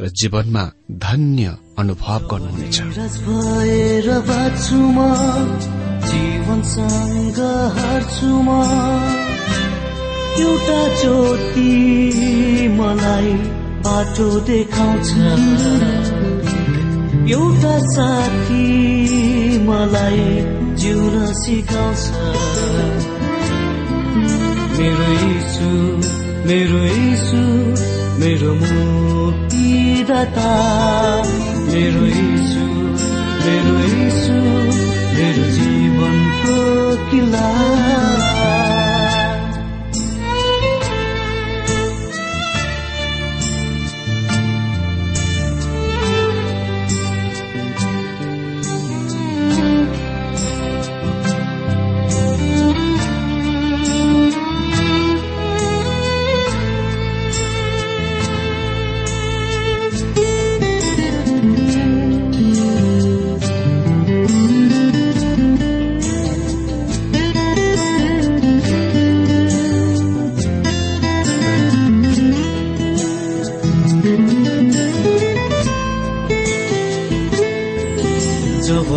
र जीवनमा धन्य अनुभव गर्नुहुनेछ। एउटा ज्योति मलाई बाटो देखाउँछ। एउटा साथी मलाई जिउन सिकाउँछ। मेरो यीशु मेरो यीशु मेरो मुक्तिदाता मेरो यीशु मेरो यीशु मेरो जीवनको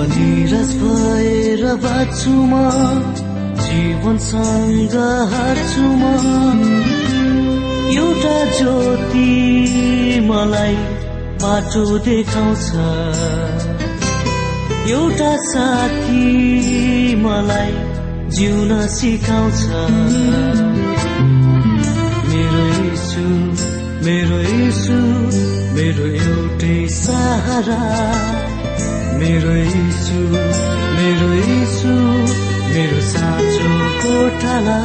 किल्ला बाँच्छु म जीवनसँग हार्छु म। एउटा ज्योति मलाई बाटो देखाउँछ। एउटा साथी मलाई जिउन सिकाउँछ। मेरो यीशु मेरो यीशु मेरो एउटै सहारा। मेरो यीशु मेरो यीशु मेरो साँचो कोठाला।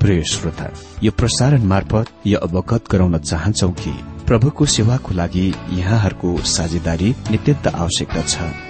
प्रिय श्रोता यो प्रसारण मार्फत यो अवगत गराउन चाहन्छौ कि प्रभुको सेवाको लागि यहाँहरूको साझेदारी नित्यन्त आवश्यकता छ।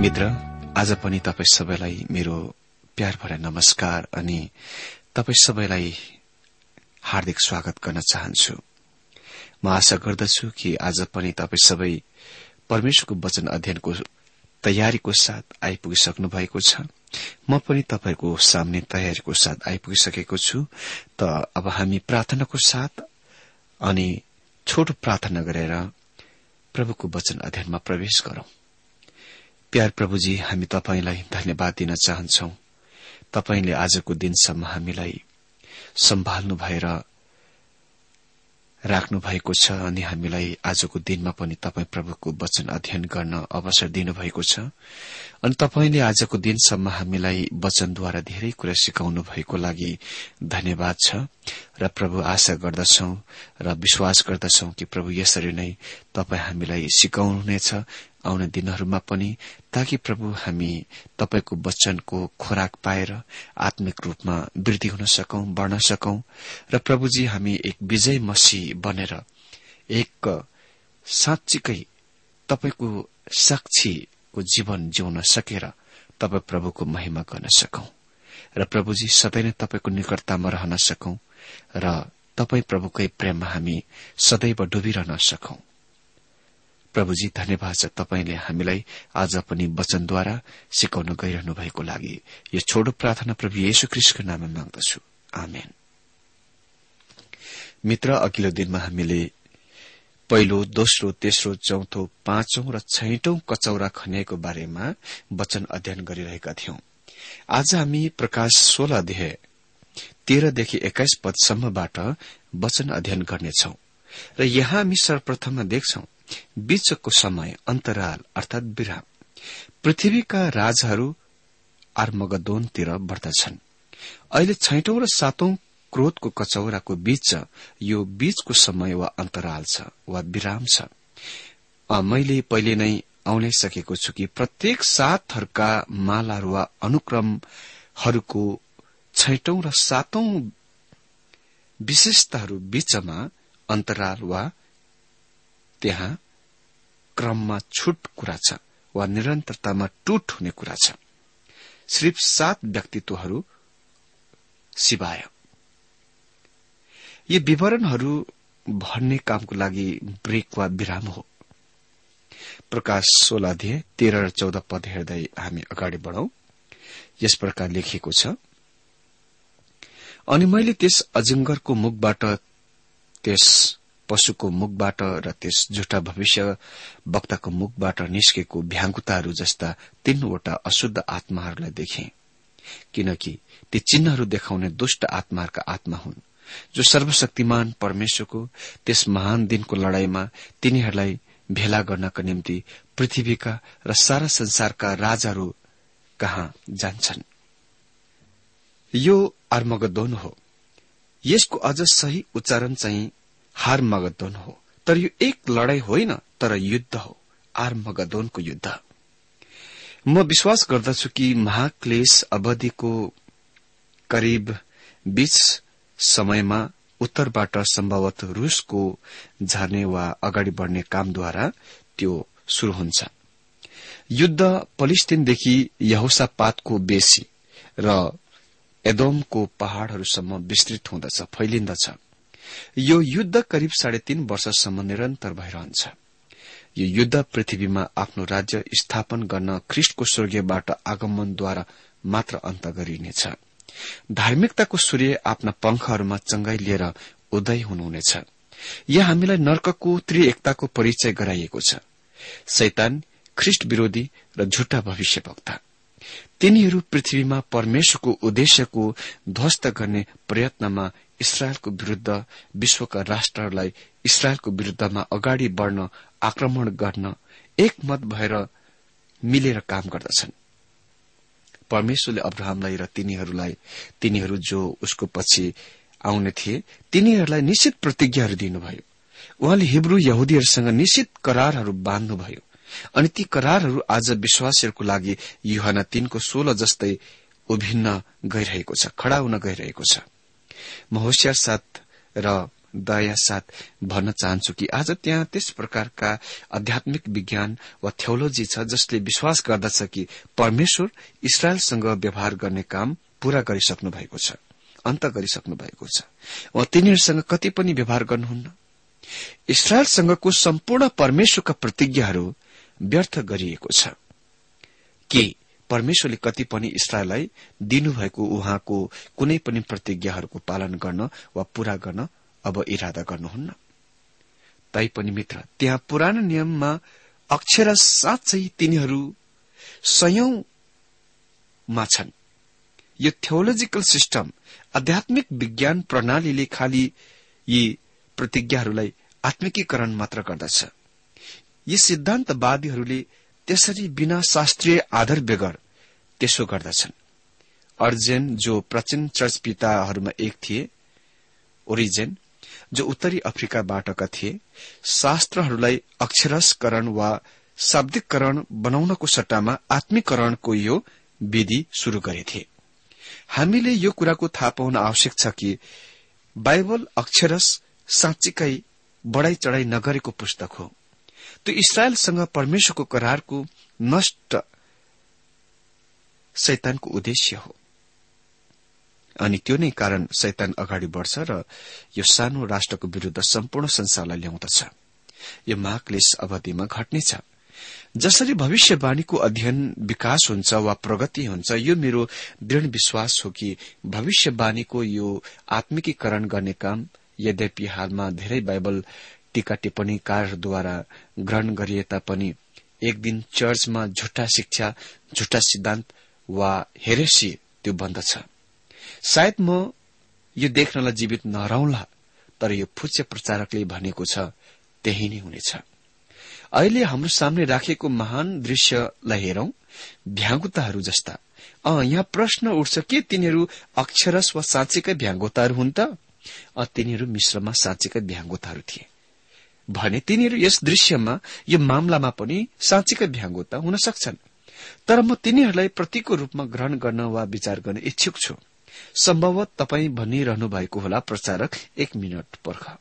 मित्र आज पनि तपाईँ सबैलाई मेरो प्यार भरा नमस्कार अनि तपाईँ सबैलाई हार्दिक स्वागत गर्न चाहन्छु। म आशा गर्दछु कि आज पनि तपाईँ सबै परमेश्वरको वचन अध्ययनको तयारीको साथ आइपुगिसक्नु भएको छ। म पनि तपाईँको सामने तयारीको साथ आइपुगिसकेको छु। त अब हामी प्रार्थनाको साथ अनि छोटो प्रार्थना गरेर प्रभुको वचन अध्ययनमा प्रवेश गरौं। प्यार प्रभुजी हामी तपाईँलाई धन्यवाद दिन चाहन्छौ। तपाईँले आजको दिनसम्म हामीलाई सम्हाल्नु भएर राख्नु भएको छ अनि हामीलाई आजको दिनमा पनि तपाईँ प्रभुको वचन अध्ययन गर्न अवसर दिनुभएको छ। अनि तपाईँले आजको दिनसम्म हामीलाई वचनद्वारा धेरै कुरा सिकाउनु भएको लागि धन्यवाद छ र प्रभु आशा गर्दछौ र विश्वास गर्दछौ कि प्रभु यसरी नै तपाईँ हामीलाई सिकाउनुहुनेछ आउने दिनहरूमा पनि ताकि प्रभु हामी तपाईँको वचनको खोराक पाएर आत्मिक रूपमा वृद्धि हुन सकौं बढ़न सकौं र प्रभुजी हामी एक विजय मसी बनेर एक साँच्चीकै तपाईँको साक्षीको जीवन जिउन सकेर तपाईँ प्रभुको महिमा गर्न सकौं र प्रभुजी सधैँ नै तपाईँको निकटतामा रहन सकौं र तपाईँ प्रभुकै प्रेममा हामी सदैव डुबिरहन सकौं। प्रभुजी धन्यवाद छ तपाईँले हामीलाई आज पनि वचनद्वारा सिकाउन गइरहनु भएको लागि यो छोटो प्रार्थना प्रभु येशु क्रिस्टको नाममा माग्दछु। आमेन। मित्र अघिल्लो दिनमा हामीले पहिलो दोस्रो तेस्रो चौथो पाँचौं र छैटौं कचौरा खन्याएको बारेमा वचन अध्ययन गरिरहेका थियौं। आज हामी प्रकाश सोह्र अध्याय तेह्रदेखि एक्काइस पदसम्मबाट वचन अध्ययन गर्नेछौ। र यहाँ हामी सर्वप्रथममा देख्छौ बीचको समय अन्तराल अर्थात विराम। पृथ्वीका राजहरू आर्मगदोनतिर बढ्दछन्। अहिले छैटौं र सातौं क्रोधको कचौराको बीच यो बीचको समय वा अन्तराल छ वा विराम छ। मैले पहिले नै आउनै सकेको छु कि प्रत्येक सात थरका मालाहरू वा अनुक्रमहरूको छैटौं र सातौं विशेषताहरू बीचमा अन्तराल वा त्यहाँ क्रममा छुट कुरा छ वा निरन्तरतामा टुट हुने कुरा छ। सिर्फ सात व्यक्तित्वहरू सिवाय। यी विवरणहरू भर्ने कामको लागि ब्रेक वा विराम हो। प्रकाश सोह्र तेह्र र चौध पद हेर्दै हामी अगाडि बढ़ौ। यस प्रकार लेखिएको छ अनि मैले त्यस अजिङ्गरको मुखबाट त्यस पशुको मुखबाट र त्यस झुटा भविष्य वक्ताको मुखबाट निस्केको भ्याङ्कुताहरू जस्ता तीनवटा अशुद्ध आत्माहरूलाई देखे। किनकि ती चिन्हहरू देखाउने दुष्ट आत्माहरूका आत्मा हुन् जो सर्वशक्तिमान परमेश्वरको त्यस महान दिनको लड़ाईमा तिनीहरूलाई भेला गर्नका निम्ति पृथ्वीका र सारा संसारका राजाहरू कहाँ जान्छन्। यो आर्मगदोन हो। यसको अझ सही उच्चारण चाहिँ हार मगदोन हो। तर यो एक लड़ाई होइन तर युद्ध हो। आर्मगदोनको युद्ध। म विश्वास गर्दछु कि महाक्लेश अवधिको करिब बीच समयमा उत्तरबाट सम्भवत रूसको झर्ने वा अगाडि बढ़ने कामद्वारा त्यो शुरू हुन्छ। युद्ध पलिस्तिनदेखि यहोसापातको बेसी र एदोमको पहाड़हरूसम्म विस्तृत हुँदछ फैलिन्दछ। यो युद्ध करिब साढे तीन वर्षसम्म निरन्तर भइरहन्छ। यो युद्ध पृथ्वीमा आफ्नो राज्य स्थापन गर्न ख्रिष्टको स्वर्गीयबाट आगमनद्वारा मात्र अन्त गरिनेछ। धार्मिकताको सूर्य आफ्ना पंखहरूमा चंगाई लिएर उदय हुनुहुनेछ। यहाँ हामीलाई नर्कको त्रिएकताको परिचय गराइएको छ। शैतान ख्रिष्ट विरोधी र झुट्टा भविष्यवक्ता। तिनीहरू पृथ्वीमा परमेश्वरको उद्देश्यको ध्वस्त गर्ने प्रयत्नमा इसरायलको विरूद्ध विश्वका राष्ट्रहरूलाई इसरायलको विरूद्धमा अगाडि बढ़न आक्रमण गर्न एकमत भएर मिलेर काम गर्दछन्। परमेश्वरले अब्राहमलाई र तिनीहरूलाई तिनीहरू जो उसको पछि आउने थिए तिनीहरूलाई निश्चित प्रतिज्ञाहरू दिनुभयो। उहाँले हिब्रू यहुदीहरूसँग निश्चित करारहरू बाँध्नुभयो। अनि ती करारहरू आज विश्वासीहरूको लागि युहना तीनको सोह्र जस्तै उभिन्न गइरहेको छ खड़ा हुन गइरहेको छ। म होसियार साथ र दया साथ भन्न चाहन्छु कि आज त्यहाँ त्यस प्रकारका आध्यात्मिक विज्ञान वा थ्योलोजी छ जसले विश्वास गर्दछ कि परमेश्वर इसरायलसँग व्यवहार गर्ने काम पूरा गरिसक्नु भएको छ अन्त गरिसक्नु भएको छ। वा तिनीहरूसँग कति पनि व्यवहार गर्नुहुन्न। इसरायलसँगको सम्पूर्ण परमेश्वरका प्रतिज्ञाहरू व्यर्थ गरिएको छ। के परमेश्वरले कति पनि इसरायललाई दिनुभएको उहाँको कुनै पनि प्रतिज्ञाहरूको पालन गर्न वा पूरा गर्न अब इरादा गर्नुहुन्न। तैपनि मित्र त्यहाँ पुरानो नियममा अक्षर साँच्चै तिनीहरू सयौंमा छन्। यो थियोलोजिकल सिस्टम आध्यात्मिक विज्ञान प्रणालीले खालि यी प्रतिज्ञाहरूलाई आत्मिकीकरण मात्र गर्दछ। यी सिद्धान्तवादीहरूले त्यसरी बिना शास्त्रीय आधार बेगर त्यसो गर्दछन्। अर्जेन जो प्राचीन चर्च पिताहरूमा एक थिए ओरिजेन जो उत्तरी अफ्रिकाबाटका थिए शास्त्रहरूलाई अक्षरस्करण वा शाब्दिकरण बनाउनको सट्टामा आत्मीकरणको यो विधि शुरू गरेथे। हामीले यो कुराको थाहा पाउन आवश्यक छ कि बाइबल अक्षरस साँच्चीकै बढ़ाई चढ़ाई नगरेको पुस्तक हो। त्यो इसरायलसँग परमेश्वरको करारको नष्ट शैतानको उद्देश्य हो। अनि त्यो नै कारण शैतान अगाडि बढ़छ र यो सानो राष्ट्रको विरूद्ध सम्पूर्ण संसारलाई ल्याउँदछ। यो महाक्लेश अवधिमा घट्नेछ। जसरी भविष्यवाणीको अध्ययन विकास हुन्छ वा प्रगति हुन्छ यो मेरो दृढ़ विश्वास हो कि भविष्यवाणीको यो आत्मिकीकरण गर्ने काम यद्यपि हालमा धेरै बाइबल टीका टिप्पणीकारद्वारा ग्रहण गरिए तापनि एक दिन चर्चमा झुट्टा शिक्षा झुट्टा सिद्धान्त वा हेरेसी त्यो बन्दछ सायद म यो देख्नलाई जीवित नहरौंला तर यो फुच्चे प्रचारकले भनेको छ त्यही नै हुनेछ। अहिले हाम्रो सामने राखेको महान दृश्यलाई हेरौं भ्यागुताहरू जस्ता। अँ यहाँ प्रश्न उठ्छ के तिनीहरू अक्षरस वा साँच्चीकै भ्याङ्गोताहरू हुन् त? तिनीहरू मिश्रमा साँच्चीकै भ्याङ्गोताहरू थिए। भने तिनीहरू यस दृश्यमा यो मामलामा पनि साँच्चीकै भ्याङ्गोता हुन सक्छन्। तर म तिनीहरूलाई प्रतीकको रूपमा ग्रहण गर्न वा विचार गर्न इच्छुक छु। सम्भवत तपाई भनिरहनु भएको होला प्रचारक। एक मिनट पर्ख।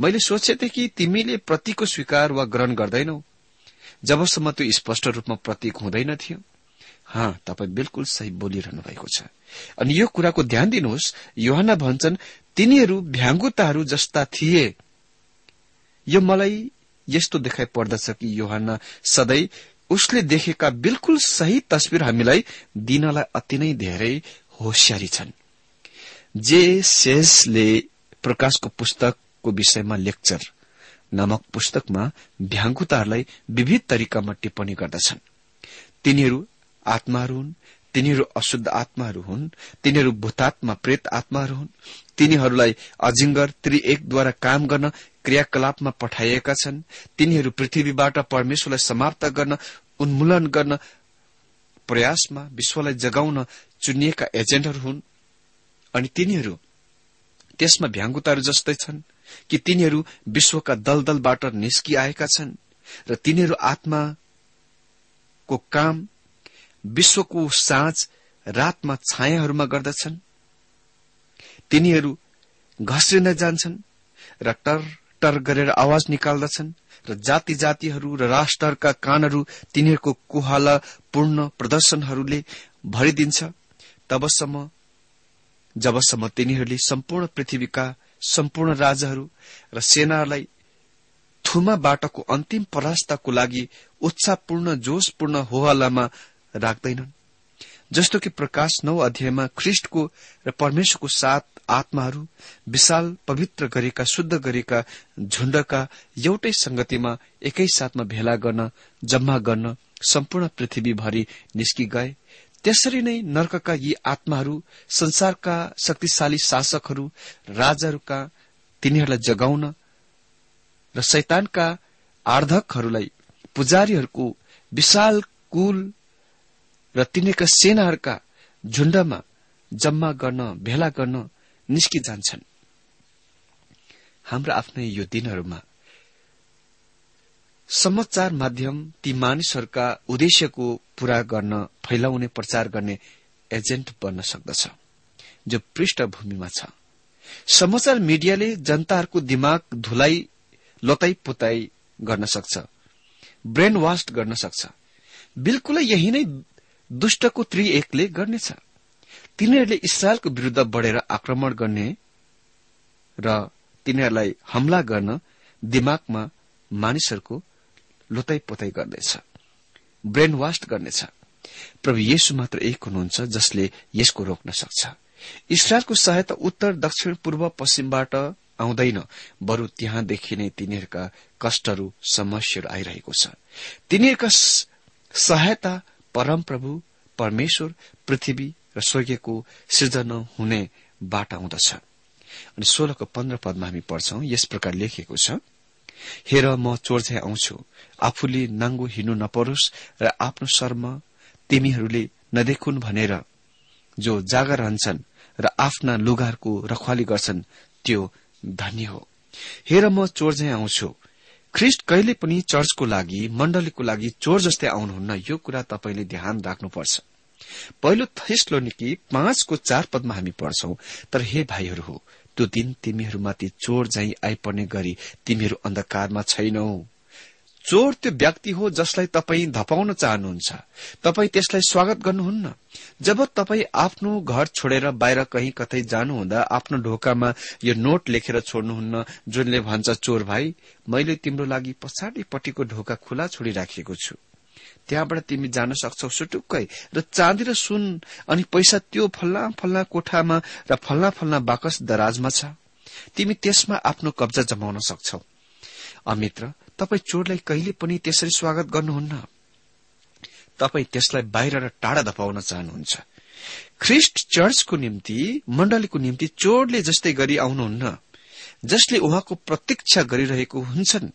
मैले सोचेथे कि तिमीले प्रतीकको स्वीकार वा ग्रहण गर्दैनौ। जबसम्म त्यो स्पष्ट रूपमा प्रतीक हुँदैन थियो। हा तपाईँ बिल्कुल सही बोलिरहनु भएको छ। अनि यो कुराको ध्यान दिनुहोस्। युहाना भन्छन् तिनीहरू भ्याङ्गुताहरू जस्ता थिए। यो मलाई यस्तो देखाइ पर्दछ कि योहाना सधैँ उसले देखेका बिल्कुल सही तस्विर हामीलाई दिनलाई अति नै धेरै होसियारी छन्। जे सेसले प्रकाशको पुस्तकको विषयमा लेक्चर नामक पुस्तकमा भ्याङ्कुताहरूलाई विविध तरिकामा टिप्पणी गर्दछन्। तिनीहरू आत्माहरू हुन् तिनीहरू अशुद्ध आत्माहरू हुन् तिनीहरू भूतात्मा प्रेत आत्माहरू हुन् तिनीहरूलाई अजिङ्गर त्रि एकद्वारा काम गर्न क्रियाकलापमा पठाइएका छन्। तिनीहरू पृथ्वीबाट परमेश्वरलाई समाप्त गर्न उन्मूलन गर्न प्रयासमा विश्वलाई जगाउन चुनिएका एजेन्टहरू हुन्। अनि तिनीहरू त्यसमा भ्याङ्गुताहरू जस्तै छन् कि तिनीहरू विश्वका दलदलबाट निस्किआएका छन् र तिनीहरू आत्माको काम विश्वको साँझ रातमा छायाहरूमा गर्दछन्। तिनीहरू घस्रिन जान्छन् र टर टर गरेर आवाज निकाल्दछन् र जाति जातिहरू र राष्ट्रका कानहरू तिनीहरूको कुहालपूर्ण प्रदर्शनहरूले भरिदिन्छ। तबसम्म जबसम्म तिनीहरूले सम्पूर्ण पृथ्वीका सम्पूर्ण राजाहरू र सेनालाई थुमा बाटोको अन्तिम परास्तको लागि उत्साहपूर्ण जोशपूर्ण होहल्लामा राख्दैनन्। जस्तो कि प्रकाश नौ अध्यायमा ख्रिष्टको र परमेश्वरको साथ आत्माहरू विशाल पवित्र गरेका शुद्ध गरेका झुण्डका एउटै संगतिमा एकै साथमा भेला गर्न जम्मा गर्न सम्पूर्ण पृथ्वीभरि निस्कि गए त्यसरी नै नर्कका यी आत्माहरू संसारका शक्तिशाली शासकहरू राजाहरूका तिनीहरूलाई जगाउन र शैतानका आर्धकहरूलाई पुजारीहरूको विशाल कुल र तिनीहरूका सेनाहरूका झुण्डमा जम्मा गर्न भेला गर्न निस्किजान्छन् हाम्रा आफ्नै यो दिनहरूमा समाचार माध्यम ती मानिसहरूका उद्देश्यको पूरा गर्न फैलाउने प्रचार गर्ने एजेन्ट बन्न सक्दछ जो पृष्ठभूमिमा छ। समाचार मिडियाले जनताहरूको दिमाग धुलाई लताई पुताई गर्न सक्छ ब्रेन वास्ट गर्न सक्छ। बिल्कुलै यही नै दुष्टको त्रि एकले गर्नेछ। तिनीहरूले इसरायलको विरूद्ध बढ़ेर आक्रमण गर्ने र तिनीहरूलाई हमला गर्न दिमागमा मानिसहरूको लुताई पोताई गर्नेछ ब्रेन वास्ट गर्नेछ। प्रभु येशु मात्र एक हुनुहुन्छ जसले यसको रोक्न सक्छ। इसरायलको सहायता उत्तर दक्षिण पूर्व पश्चिमबाट आउँदैन बरु त्यहाँदेखि नै तिनीहरूका कष्टहरू समस्याहरू आइरहेको छ। तिनीहरूका सहायता परमप्रभु परमेश्वर पृथ्वी र स्वर्गीयको सृजना हुनेबाट आउँदछ अनि सोह्रको पन्ध्र पदमा हामी पढ्छौं यस प्रकार लेखिएको छ हेर म चोर्झै आउँछु। आफूले नाङ्गो हिँड्नु नपरोस् र आफ्नो शर्म तिमीहरूले नदेखुन् भनेर जो जागा रहन्छन् र आफ्ना लुगाहरूको रखवाली गर्छन् त्यो धन्य हो। हेर म चोर्झै आउँछु। ख्रिष्ट कहिले पनि चर्चको लागि मण्डलीको लागि चोर जस्तै आउनुहुन्न यो कुरा तपाईँले ध्यान राख्नुपर्छ। पहिलो थेस्लोनिकी पाँचको चार पदमा हामी पढ्छौं। तर हे भाइहरू हो त्यो दिन तिमीहरूमाथि चोर झै आइपर्ने गरी तिमीहरू अन्धकारमा छैनौ। चोर त्यो व्यक्ति हो जसलाई तपाईँ धपाउन चाहनुहुन्छ। तपाईँ त्यसलाई स्वागत गर्नुहुन्न। जब तपाईँ आफ्नो घर छोडेर बाहिर कहीँ कतै जानुहुँदा आफ्नो ढोकामा यो नोट लेखेर छोड्नुहुन्न जुनले भन्छ चोर भाइ मैले तिम्रो लागि पछाडिपट्टिको ढोका खुला छोडिराखेको छु। त्यहाँबाट तिमी जान सक्छौ सुटुक्कै। र चाँदी र सुन अनि पैसा त्यो फल्ला फल्ला कोठामा र फल्ला फल्ला बाकस दराजमा छ। तिमी त्यसमा आफ्नो कब्जा जमाउन सक्छौ। अमित्र तपाईँ चोरलाई कहिले पनि त्यसरी स्वागत गर्नुहुन्न? तपाईँ त्यसलाई बाहिर र टाढा धपाउन चाहनुहुन्छ। ख्रिष्ट चर्चको निम्ति मण्डलीको निम्ति चोरले जस्तै गरी आउनुहुन्न। जसले उहाँको प्रतीक्षा गरिरहेको हुन्छन्।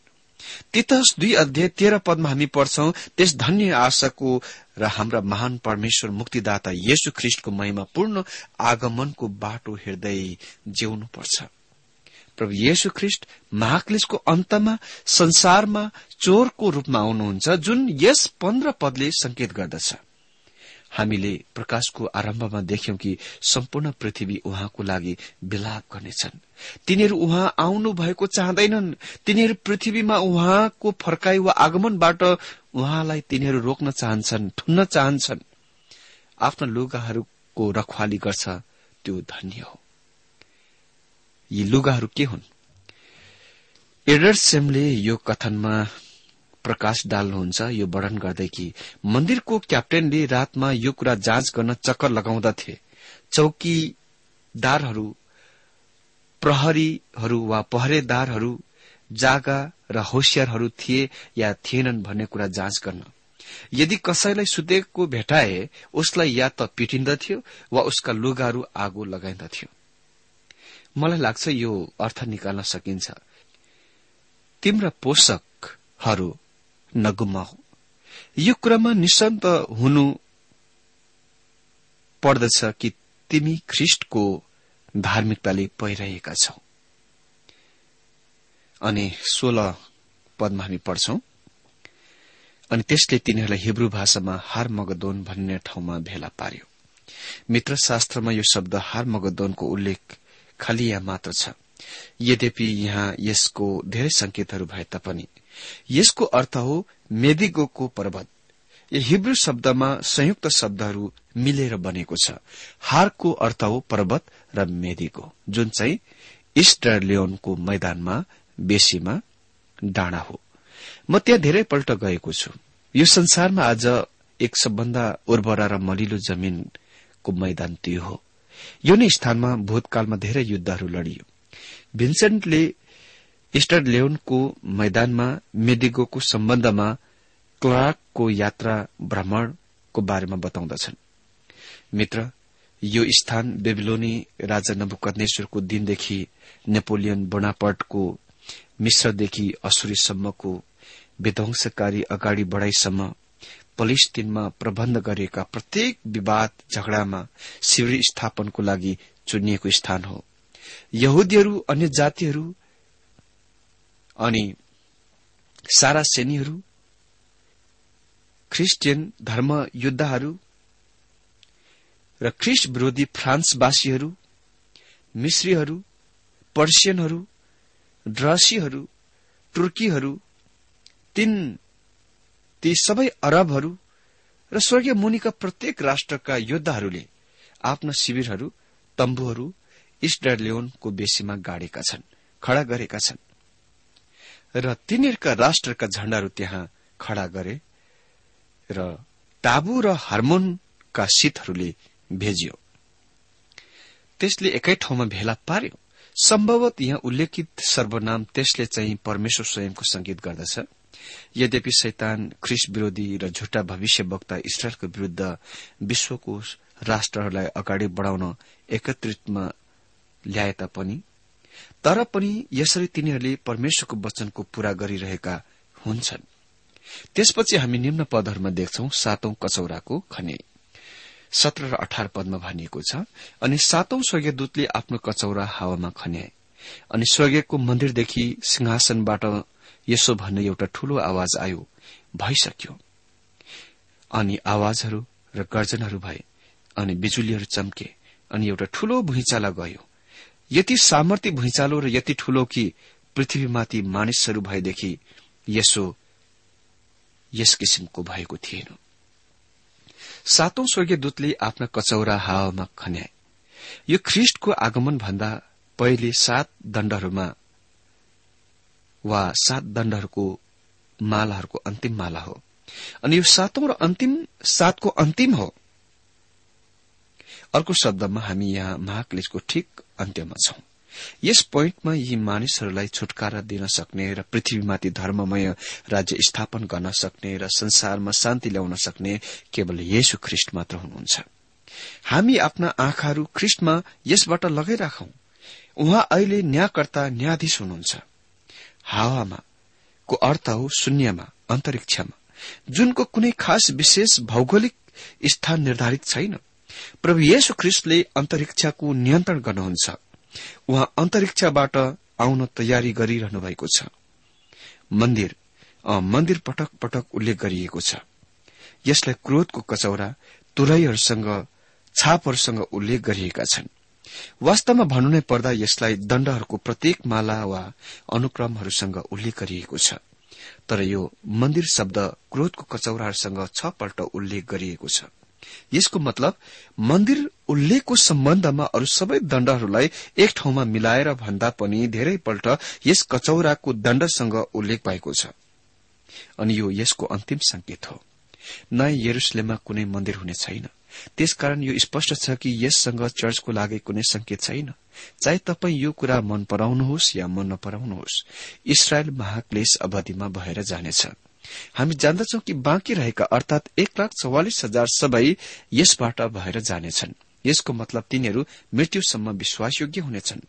तितस दुई अध्याय तेह्र पदमा हामी पढ्छौं त्यस धन्य आशाको र हाम्रा महान परमेश्वर मुक्तिदाता येशु ख्रिष्टको महिमा पूर्ण आगमनको बाटो हेर्दै जिउनुपर्छ। प्रभु येशु ख्रिष्ट महाक्लेशको अन्तमा संसारमा चोरको रूपमा आउनुहुन्छ जुन यस पन्ध्र पदले संकेत गर्दछ। हामीले प्रकाशको आरम्भमा देख्यौं कि सम्पूर्ण पृथ्वी उहाँको लागि विलाप गर्नेछन्। तिनीहरू उहाँ आउनु भएको चाहँदैनन्। तिनीहरू पृथ्वीमा उहाँको फर्काई वा आगमनबाट उहाँलाई तिनीहरू रोक्न चाहन्छन् ठुन्न चाहन्छन्। आफ्ना लुगाहरूको रखवाली गर्छ त्यो धन्य हो। यी लुगाहरू के हुन्? एडर्सेमले यो कथनमा प्रकाश डाल्नुहुन्छ यो वर्णन गर्दै कि मन्दिरको क्याप्टेनले रातमा यो कुरा जाँच गर्न चक्कर लगाउँदथे चौकीदारहरू प्रहरीहरू वा पहरेदारहरू जागा र होसियारहरू थिए या थिएनन् भन्ने कुरा जाँच गर्न। यदि कसैलाई सुतेको भेटाए उसलाई या त पिटिन्दथ्यो वा उसका लुगाहरू आगो लगाइन्दथ्यो मलाई लाग्छ यो अर्थ निकाल्न सकिन्छ। तिम्रा पोषकहरू नगुमाऊ यो कुरामा निसन्त हुनु पर्दछ कि तिमी ख्रिष्टको धार्मिकताले पहिरहेका छौ। अनि सोह्र पदमा हामी पढ्छौं अनि त्यसले तिनीहरूलाई हिब्रू भाषामा हार मगदोन भन्ने ठाउँमा भेला पार्यो। मित्र शास्त्रमा यो शब्द हार मगदोनको उल्लेख खालि यहाँ मात्र छ। यद्यपि यहाँ यसको धेरै संकेतहरू भए तापनि यसको अर्थ हो मेदिगोको पर्वत। यो हिब्रू शब्दमा संयुक्त शब्दहरू मिलेर बनेको छ। हारको अर्थ हो पर्वत र मेदिगो जुन चाहिँ इस्टरलियोनको मैदानमा बेसीमा डाँडा हो। म त्यहाँ धेरैपल्ट गएको छु। यो संसारमा आज एक सबभन्दा उर्वरा र मलिलो जमीनको मैदान त्यो हो। यो नै स्थानमा भूतकालमा धेरै युद्धहरू लडियो। भिन्सेन्टले इस्टर लेउनको मैदानमा मेदिगोको सम्बन्धमा क्लार्कको यात्रा भ्रमणको बारेमा बताउँदछन्। मित्र यो स्थान बेबिलोनी राजा नबुकनेश्वरको दिनदेखि नेपोलियन बोनापर्टको मिश्रदेखि असुरीसम्मको विध्वंसकारी अगाडि बढ़ाईसम्म पलिस्तीनमा प्रबन्ध गरिएका प्रत्येक विवाद झगड़ामा शिविर स्थापनको लागि चुनिएको स्थान हो। यहुदीहरू अन्य जातिहरू अनि सारा सेनीहरू ख्रिस्टियन धर्म योद्धाहरू र ख्रिस्ट विरोधी फ्रान्सवासीहरू मिश्रीहरू पर्सियनहरू ड्रसीहरू तुर्कीहरू तीन ती सबै अरबहरू र स्वर्गीय मुनिका प्रत्येक राष्ट्रका योद्धाहरूले आफ्ना शिविरहरू तम्बुहरू इस्टरलियोनको बेसीमा गाडेका छन् खड़ा गरेका छन्। र तिनीहरूका राष्ट्रका झण्डाहरू त्यहाँ खड़ा गरे र टाबु र हार्मोनका शीतहरूले भेजियो। त्यसले एकै ठाउँमा भेला पार्यो। सम्भवत यहाँ उल्लेखित सर्वनाम त्यसले चाहिँ परमेश्वर स्वयंको संगीत गर्दछ। यद्यपि शैतान ख्रिस विरोधी र झुटा भविष्यवक्ता इस्रायलको विरूद्ध विश्वको राष्ट्रहरूलाई अगाडि बढ़ाउन एकत्रितमा ल्याए तापनि तर पनि यसरी तिनीहरूले परमेश्वरको वचनको पूरा गरिरहेका हुन्छन्। त्यसपछि हामी निम्न पदहरूमा देख्छौ सातौं कचौराको खने। सत्र र अठार पदमा भनिएको छ अनि सातौं स्वर्गीयदूतले आफ्नो कचौरा हावामा खन्याए अनि स्वर्गीयको मन्दिरदेखि सिंहासनबाट यसो भन्ने एउटा ठूलो आवाज आयो भइसक्यो। अनि आवाजहरू र गर्जनहरू भए अनि बिजुलीहरू चम्के अनि एउटा ठूलो भुइँचाला गयो। यति सामर्थ्य भुइँचालो र यति ठूलो कि पृथ्वीमाथि मानिसहरू भएदेखि यसो यस किसिमको भएको थिएन। सातौं स्वर्गीय दूतले आफ्ना कचौरा हावामा खन्याए। यो ख्रिष्टको आगमन भन्दा पहिले सात दण्डहरूमा वा सात दण्डहरूको मालाहरूको अन्तिम माला हो। अनि यो सातौं र अन्तिम सातको अन्तिम हो। अर्को शब्दमा हामी यहाँ महाक्लेशको ठिक अन्त्यमा छौं। यस पोइन्टमा यी मानिसहरूलाई छुटकारा दिन सक्ने र पृथ्वीमाथि धर्ममय राज्य स्थापन गर्न सक्ने र संसारमा शान्ति ल्याउन सक्ने केवल येशु ख्रिष्ट मात्र हुनुहुन्छ। हामी आफ्ना आँखाहरू ख्रिष्टमा यसबाट लगाइराखौं उहाँ अहिले न्यायकर्ता न्यायाधीश हुनुहुन्छ। हावामा को अर्थ हो शून्यमा अन्तरिक्षमा। जुनको कुनै खास विशेष भौगोलिक स्थान निर्धारित छैन। प्रभु येशु ख्रिस्टले अन्तरिक्षको नियन्त्रण गर्नुहुन्छ। उहाँ अन्तरिक्षबाट आउन तयारी गरिरहनु भएको छ। मन्दिर मन्दिर पटक पटक उल्लेख गरिएको छ। यसलाई क्रोधको कचौरा तुरैहरूसँग छापहरूसँग उल्लेख गरिएका छन्। वास्तवमा भन्नु नै पर्दा यसलाई दण्डहरूको प्रत्येक माला वा अनुक्रमहरूसँग उल्लेख गरिएको छ। तर यो मन्दिर शब्द क्रोधको कचौराहरूसँग छ पल्ट उल्लेख गरिएको छ। यसको मतलब मन्दिर उल्लेखको सम्बन्धमा अरू सबै दण्डहरूलाई एक ठाउँमा मिलाएर भन्दा पनि धेरैपल्ट यस कचौराको दण्डसँग उल्लेख भएको छ। अनि यो यसको अन्तिम संकेत हो। नयाँ यरुसलेममा कुनै मन्दिर हुने छैन। त्यसकारण यो स्पष्ट छ कि यससँग चर्चको लागि कुनै संकेत छैन। चाहे तपाईँ यो कुरा मन पराउनुहोस् या मन नपराउनुहोस् इसरायल महाक्लेश अवधिमा भएर जानेछ। हामी जान्दछौ कि बाँकी रहेका अर्थात एक लाख चौवालिस हजार सबै यसबाट भएर जानेछन्। यसको मतलब तिनीहरू मृत्युसम्म विश्वासयोग्य हुनेछन्।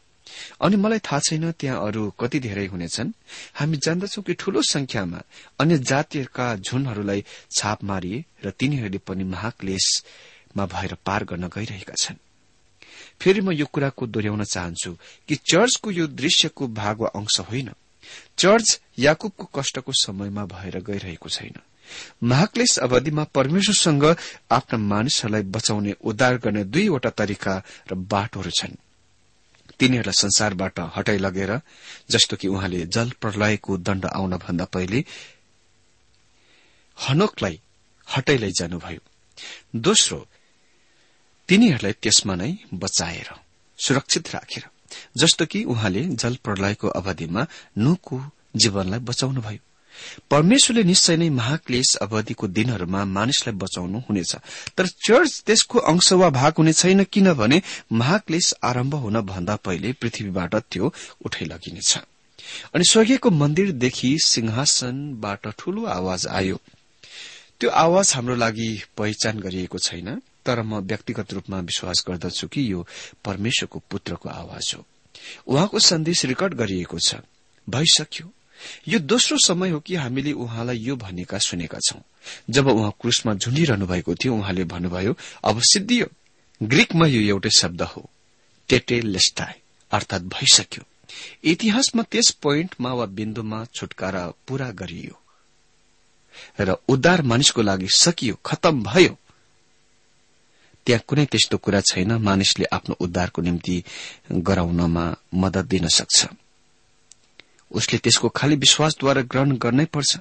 अनि मलाई थाहा छैन त्यहाँ अरू कति धेरै हुनेछन्। हामी जान्दछौ कि ठूलो संख्यामा अन्य जातिहरूका झुनहरूलाई छाप मारिए र तिनीहरूले पनि महाक्लेशमा भएर पार गर्न गइरहेका छन्। फेरि म यो कुराको दोहोऱ्याउन चाहन्छु कि चर्चको यो दृश्यको भाग वा अंश होइन। चर्च याकुबको कष्टको समयमा भएर गइरहेको छैन। महाक्लेश अवधिमा परमेश्वरसँग आफ्ना मानिसहरूलाई बचाउने उद्धार गर्ने दुईवटा तरिका र बाटोहरू छन्। तिनीहरूलाई संसारबाट हटाइ लगेर जस्तो कि उहाँले जल प्रलयको दण्ड आउन भन्दा पहिले हनोकलाई हटाइ लैजानुभयो। दोस्रो तिनीहरूलाई त्यसमा नै बचाएर सुरक्षित राखेर। जस्तो कि उहाँले जल प्रलयको अवधिमा नुको जीवनलाई बचाउनुभयो परमेश्वरले निश्चय नै महाक्लेश अवधिको दिनहरूमा मानिसलाई बचाउनु हुनेछ। तर चर्च त्यसको अंश वा भाग हुने छैन किनभने महाक्लेश आरम्भ हुन भन्दा पहिले पृथ्वीबाट त्यो उठै लगिनेछ। अनि स्वर्गीयको मन्दिरदेखि सिंहासनबाट ठूलो आवाज आयो। त्यो आवाज हाम्रो लागि पहिचान गरिएको छैन। तर म व्यक्तिगत रूपमा विश्वास गर्दछु कि यो परमेश्वरको पुत्रको आवाज हो। उहाँको सन्देश रेकर्ड गरिएको छ। भइसक्यो। यो दोस्रो समय हो कि हामीले उहाँलाई यो भनेका सुनेका छौं। जब उहाँ क्रुसमा झुन्डिरहनु भएको थियो उहाँले भन्नुभयो अब सिद्धियो। ग्रीकमा यो एउटै शब्द हो। टेटे लेस्टाए अर्थात भइसक्यो। इतिहासमा त्यस पोइन्टमा वा बिन्दुमा छुटकारा पूरा गरियो। र उद्धार मानिसको लागि सकियो खतम भयो। त्यहाँ कुनै त्यस्तो कुरा छैन। मानिसले आफ्नो उद्धारको निम्ति गराउनमा मदत दिन सक्छ। उसले त्यसको खालि विश्वासद्वारा ग्रहण गर्नै पर्छ।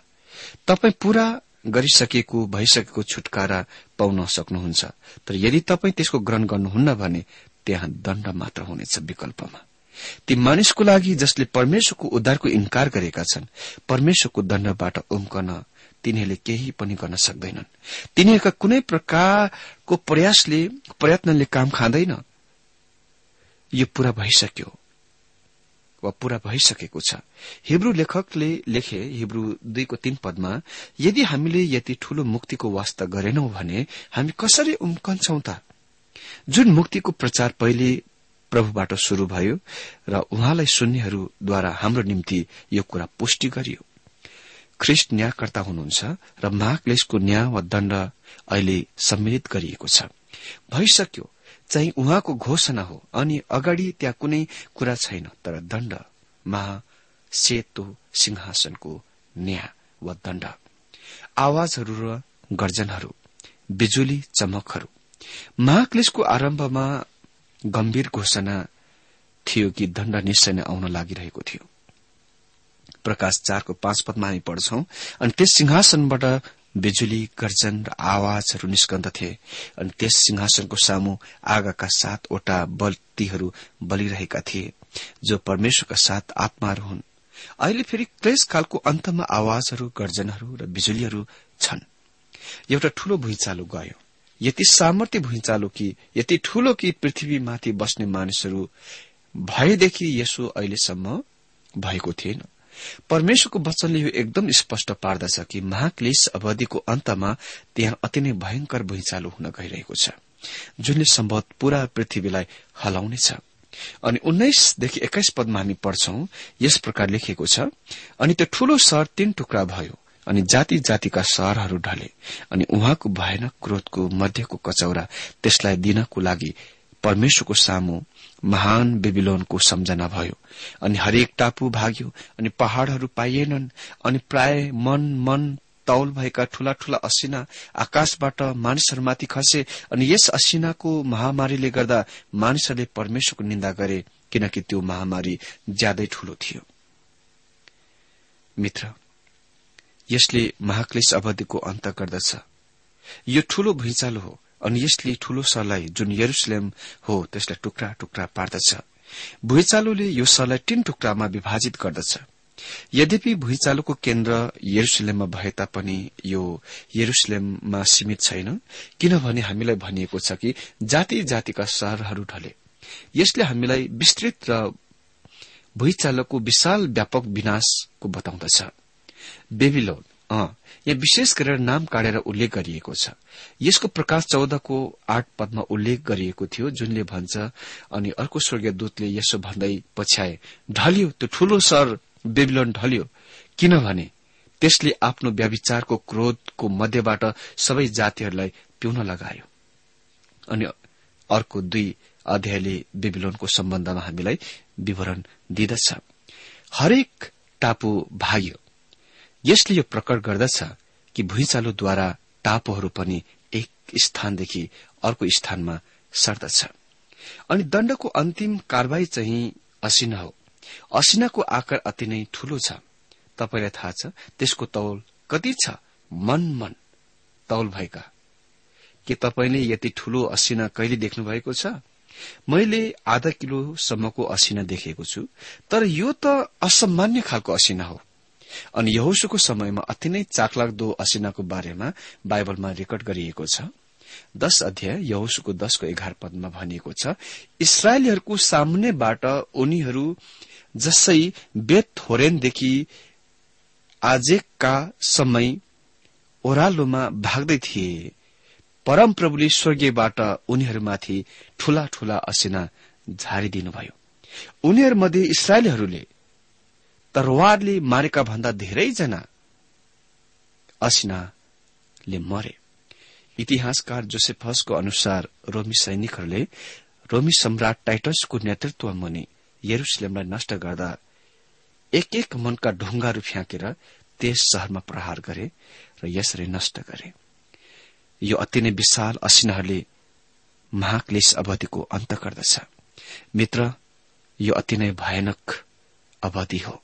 तपाई पूरा गरिसकेको भइसकेको छुटकारा पाउन सक्नुहुन्छ। तर यदि तपाईँ त्यसको ग्रहण गर्नुहुन्न भने त्यहाँ दण्ड मात्र हुनेछ विकल्पमा। ती मानिसको लागि जसले परमेश्वरको उद्धारको इन्कार गरेका छन् परमेश्वरको दण्डबाट उम्कन तिनीहरूले केही पनि गर्न सक्दैनन्। तिनीहरूका कुनै प्रकारको प्रयासले प्रयत्नले काम खाँदैन। यो पूरा भइसक्यो। वा पूरा भइसकेको छ। हिब्रू लेखकले लेखे हिब्रू दुईको तीन पदमा यदि हामीले यति ठूलो मुक्तिको वास्ता गरेनौं भने हामी कसरी उम्कन्छौ त? जुन मुक्तिको प्रचार पहिले प्रभुबाट शुरू भयो र उहाँलाई सुन्नेहरूद्वारा हाम्रो निम्ति यो कुरा पुष्टि गरियो। ख्रिस्ट न्यायकर्ता हुनुहुन्छ र महाक्लेशको न्याय वा दण्ड अहिले सम्मिलित गरिएको छ। भइसक्यो चाहिँ उहाँको घोषणा हो अनि अगाडि त्यहाँ कुनै कुरा छैन तर दण्ड महा सेतो सिंहासनको न्याय वा दण्ड। आवाजहरू र गर्जनहरू बिजुली चमकहरू। महाक्लेशको आरम्भमा गम्भीर घोषणा थियो कि दण्ड निश्चय नै आउन लागिरहेको थियो। प्रकाश चारको पाँच पदमा हामी पढ्छौं। अनि त्यस सिंहासनबाट बिजुली गर्जन र आवाजहरू निस्कन्दथे। अनि त्यस सिंहासनको सामु आगाका सातवटा बत्तीहरू बलिरहेका थिए जो परमेश्वरका सात आत्माहरू हुन्। अहिले फेरि क्लेशकालको अन्तमा आवाजहरू गर्जनहरू र बिजुलीहरू छन्। एउटा ठूलो भुइँचालो गयो। यति सामर्थ्य भुइँचालो कि यति ठूलो कि पृथ्वीमाथि बस्ने मानिसहरू भएदेखि यसो अहिलेसम्म भएको थिएन। परमेश्वरको वचनले यो एकदम स्पष्ट पार्दछ कि महाक्लेश अवधिको अन्तमा त्यहाँ अति नै भयंकर भुइँचालो हुन गइरहेको छ जुनले सम्भव पूरा पृथ्वीलाई हलाउनेछ। अनि उन्नाइसदेखि एक्काइस पदमा हामी पढ्छौं यस प्रकार लेखिएको छ अनि त्यो ठूलो सहर तीन टुक्रा भयो अनि जाति जातिका सहरहरू ढले अनि उहाँको भयानक क्रोधको मध्यको कचौरा त्यसलाई दिनको लागि परमेश्वरको सामु महान बेबिलोनको सम्झना भयो। अनि हरेक टापु भाग्यो अनि पहाड़हरू पाइएनन् अनि प्राय मन मन तौल भएका ठूला ठूला असिना आकाशबाट मानिसहरूमाथि खसे अनि यस असिनाको महामारीले गर्दा मानिसहरूले परमेश्वरको निन्दा गरे किनकि त्यो महामारी ज्यादै ठूलो थियो। मित्र यसले महाक्लेश अवधिको अन्त गर्दछ। यो ठूलो भुइँचालो हो। अनि यसले ठूलो सरलाई जुन यरुसलेम हो त्यसलाई टुक्रा टुक्रा पार्दछ। भुइँचालोले यो सरलाई तीन टुक्रामा विभाजित गर्दछ। यद्यपि भुइँचालोको केन्द्र यरुसलेममा भए तापनि यो यरुसलेममा सीमित छैन किनभने हामीलाई भनिएको छ कि जाति जातिका शहरहरू ढले। यसले हामीलाई विस्तृत र भुइँचालोको विशाल व्यापक विनाशको बताउँदछ। बेबिलोन यहाँ विशेष गरेर नाम काटेर उल्लेख गरिएको छ। यसको प्रकाश चौधको आठ पदमा उल्लेख गरिएको थियो जुनले भन्छ अनि अर्को स्वर्गीय दूतले यसो भन्दै पछ्याए ढल्यो त्यो ठूलो सर बेबिलोन ढल्यो। किनभने त्यसले आफ्नो व्याविचारको क्रोधको मध्यबाट सबै जातिहरूलाई पिउन लगायो। अनि अर्को दुई अध्यायले बेबिलोनको सम्बन्धमा हामीलाई विवरण दिँदछ। हरेक टापु भाग्यो। यसले यो प्रकट गर्दछ कि भुइँचालोद्वारा टापुहरू पनि एक स्थानदेखि अर्को स्थानमा सर्दछ। अनि दण्डको अन्तिम कारवाही चाहिँ असिना हो। असिनाको आकार अति नै ठूलो छ। तपाईँलाई थाहा छ त्यसको तौल कति छ? मन मन तौल भएका। के तपाईँले यति ठूलो असिना कहिले देख्नु भएको छ? मैले आधा किलोसम्मको असिना देखेको छु तर यो त असामान्य खालको असिना हो। अनि यहोसुको समयमा अति नै चाकलाग्दो असिनाको बारेमा बाइबलमा रेकर्ड गरिएको छ। दश अध्याय यहोसुको दशको एघार पदमा भनिएको छ इसरायलीहरूको सामुन्नेबाट उनीहरू जसै बेत होरेनदेखि आजेकका समय ओह्रालोमा भाग्दै थिए परमप्रभुले स्वर्गीयबाट उनीहरूमाथि ठूला ठूला असिना झारिदिनुभयो। उनीहरूमध्ये इसरायलीहरूले तरवारले मारेका भन्दा धेरैजना असिनाले मरे। इतिहासकार जोसेफसको अनुसार रोमी सैनिकहरूले रोमी सम्राट टाइटसको नेतृत्व मुनि यरुसलेमलाई नष्ट गर्दा एक एक मनका ढुङ्गाहरू फ्याँकेर त्यस शहरमा प्रहार गरे र यसरी नष्ट गरे। यो अति नै विशाल असिनाहरूले महाक्लेश अवधिको अन्त गर्दछ। मित्र यो अति नै भयानक अवधि हो।